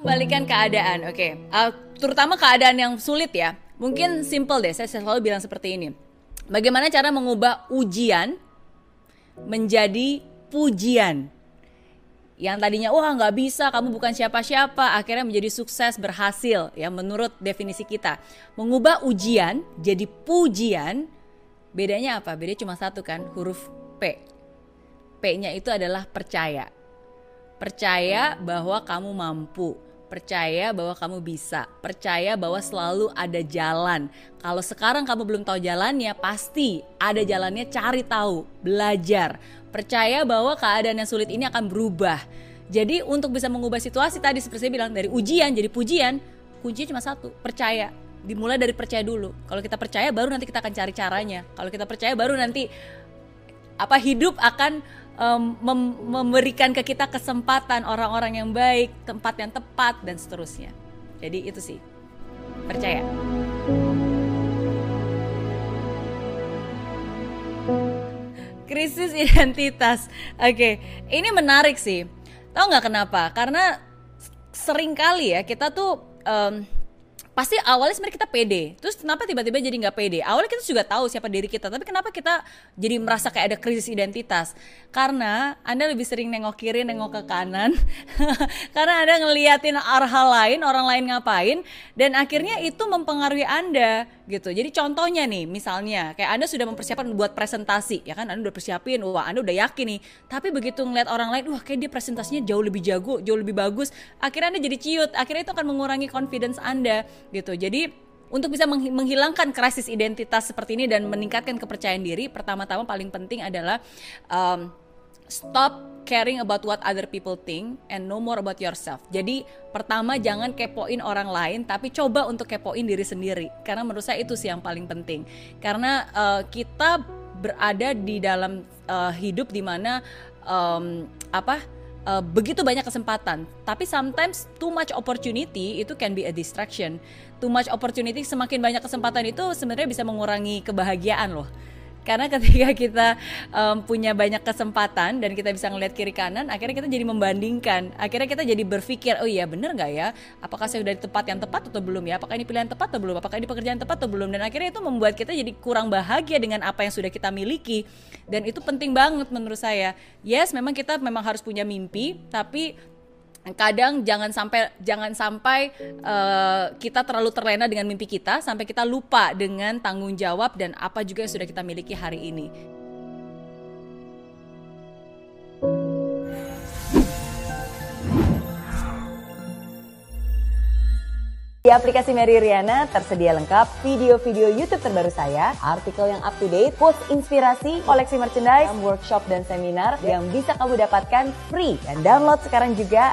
Kembalikan keadaan, oke. Uh, terutama keadaan yang sulit ya. Mungkin simple deh, saya selalu bilang seperti ini. Bagaimana cara mengubah ujian menjadi pujian? Yang tadinya wah nggak bisa, kamu bukan siapa-siapa, akhirnya menjadi sukses, berhasil ya menurut definisi kita. Mengubah ujian jadi pujian, bedanya apa? Bedanya cuma satu kan, huruf P. P-nya itu adalah percaya. Percaya bahwa kamu mampu percaya bahwa kamu bisa, percaya bahwa selalu ada jalan. Kalau sekarang kamu belum tahu jalannya, pasti ada jalannya. Cari tahu, belajar, percaya bahwa keadaan yang sulit ini akan berubah. Jadi untuk bisa mengubah situasi tadi seperti saya bilang dari ujian jadi pujian, kuncinya cuma satu, percaya. Dimulai dari percaya dulu. Kalau kita percaya baru nanti kita akan cari caranya. Kalau kita percaya baru nanti apa hidup akan um, mem memberikan ke kita kesempatan orang-orang yang baik, tempat yang tepat dan seterusnya. Jadi itu sih. Percaya. Krisis identitas. Oke, okay. ini menarik sih. Tahu nggak kenapa? Karena sering kali ya kita tuh um, pasti awalnya sebenarnya kita pede. Terus kenapa tiba-tiba jadi nggak pede? Awalnya kita juga tahu siapa diri kita tapi kenapa kita jadi merasa kayak ada krisis identitas? Karena anda lebih sering nengok kiri nengok ke kanan. Karena anda ngeliatin arah lain orang lain ngapain dan akhirnya itu mempengaruhi anda gitu. Jadi contohnya nih misalnya kayak anda sudah mempersiapkan buat presentasi ya kan? Anda udah persiapin wah anda udah yakin nih. Tapi begitu ngeliat orang lain wah kayak dia presentasinya jauh lebih jago jauh lebih bagus akhirnya anda jadi ciut. Akhirnya itu akan mengurangi confidence anda gitu. Jadi untuk bisa menghilangkan krisis identitas seperti ini dan meningkatkan kepercayaan diri, pertama-tama paling penting adalah um, stop caring about what other people think and know more about yourself. Jadi pertama jangan kepoin orang lain, tapi coba untuk kepoin diri sendiri. Karena menurut saya itu sih yang paling penting. Karena uh, kita berada di dalam uh, hidup di mana um, apa? uh, begitu banyak kesempatan, tapi sometimes too much opportunity itu can be a distraction. Too much opportunity semakin banyak kesempatan itu sebenarnya bisa mengurangi kebahagiaan loh. Karena ketika kita um, punya banyak kesempatan dan kita bisa ngeliat kiri kanan, akhirnya kita jadi membandingkan. Akhirnya kita jadi berpikir, oh iya bener nggak ya? Apakah saya sudah di tempat yang tepat atau belum ya? Apakah ini pilihan tepat atau belum? Apakah ini pekerjaan tepat atau belum? Dan akhirnya itu membuat kita jadi kurang bahagia dengan apa yang sudah kita miliki. Dan itu penting banget menurut saya. Yes, memang kita memang harus punya mimpi, tapi kadang jangan sampai jangan sampai uh, kita terlalu terlena dengan mimpi kita sampai kita lupa dengan tanggung jawab dan apa juga yang sudah kita miliki hari ini. Di aplikasi Mary Riana tersedia lengkap video-video YouTube terbaru saya, artikel yang up to date, post inspirasi, koleksi merchandise, workshop dan seminar yang bisa kamu dapatkan free dan download sekarang juga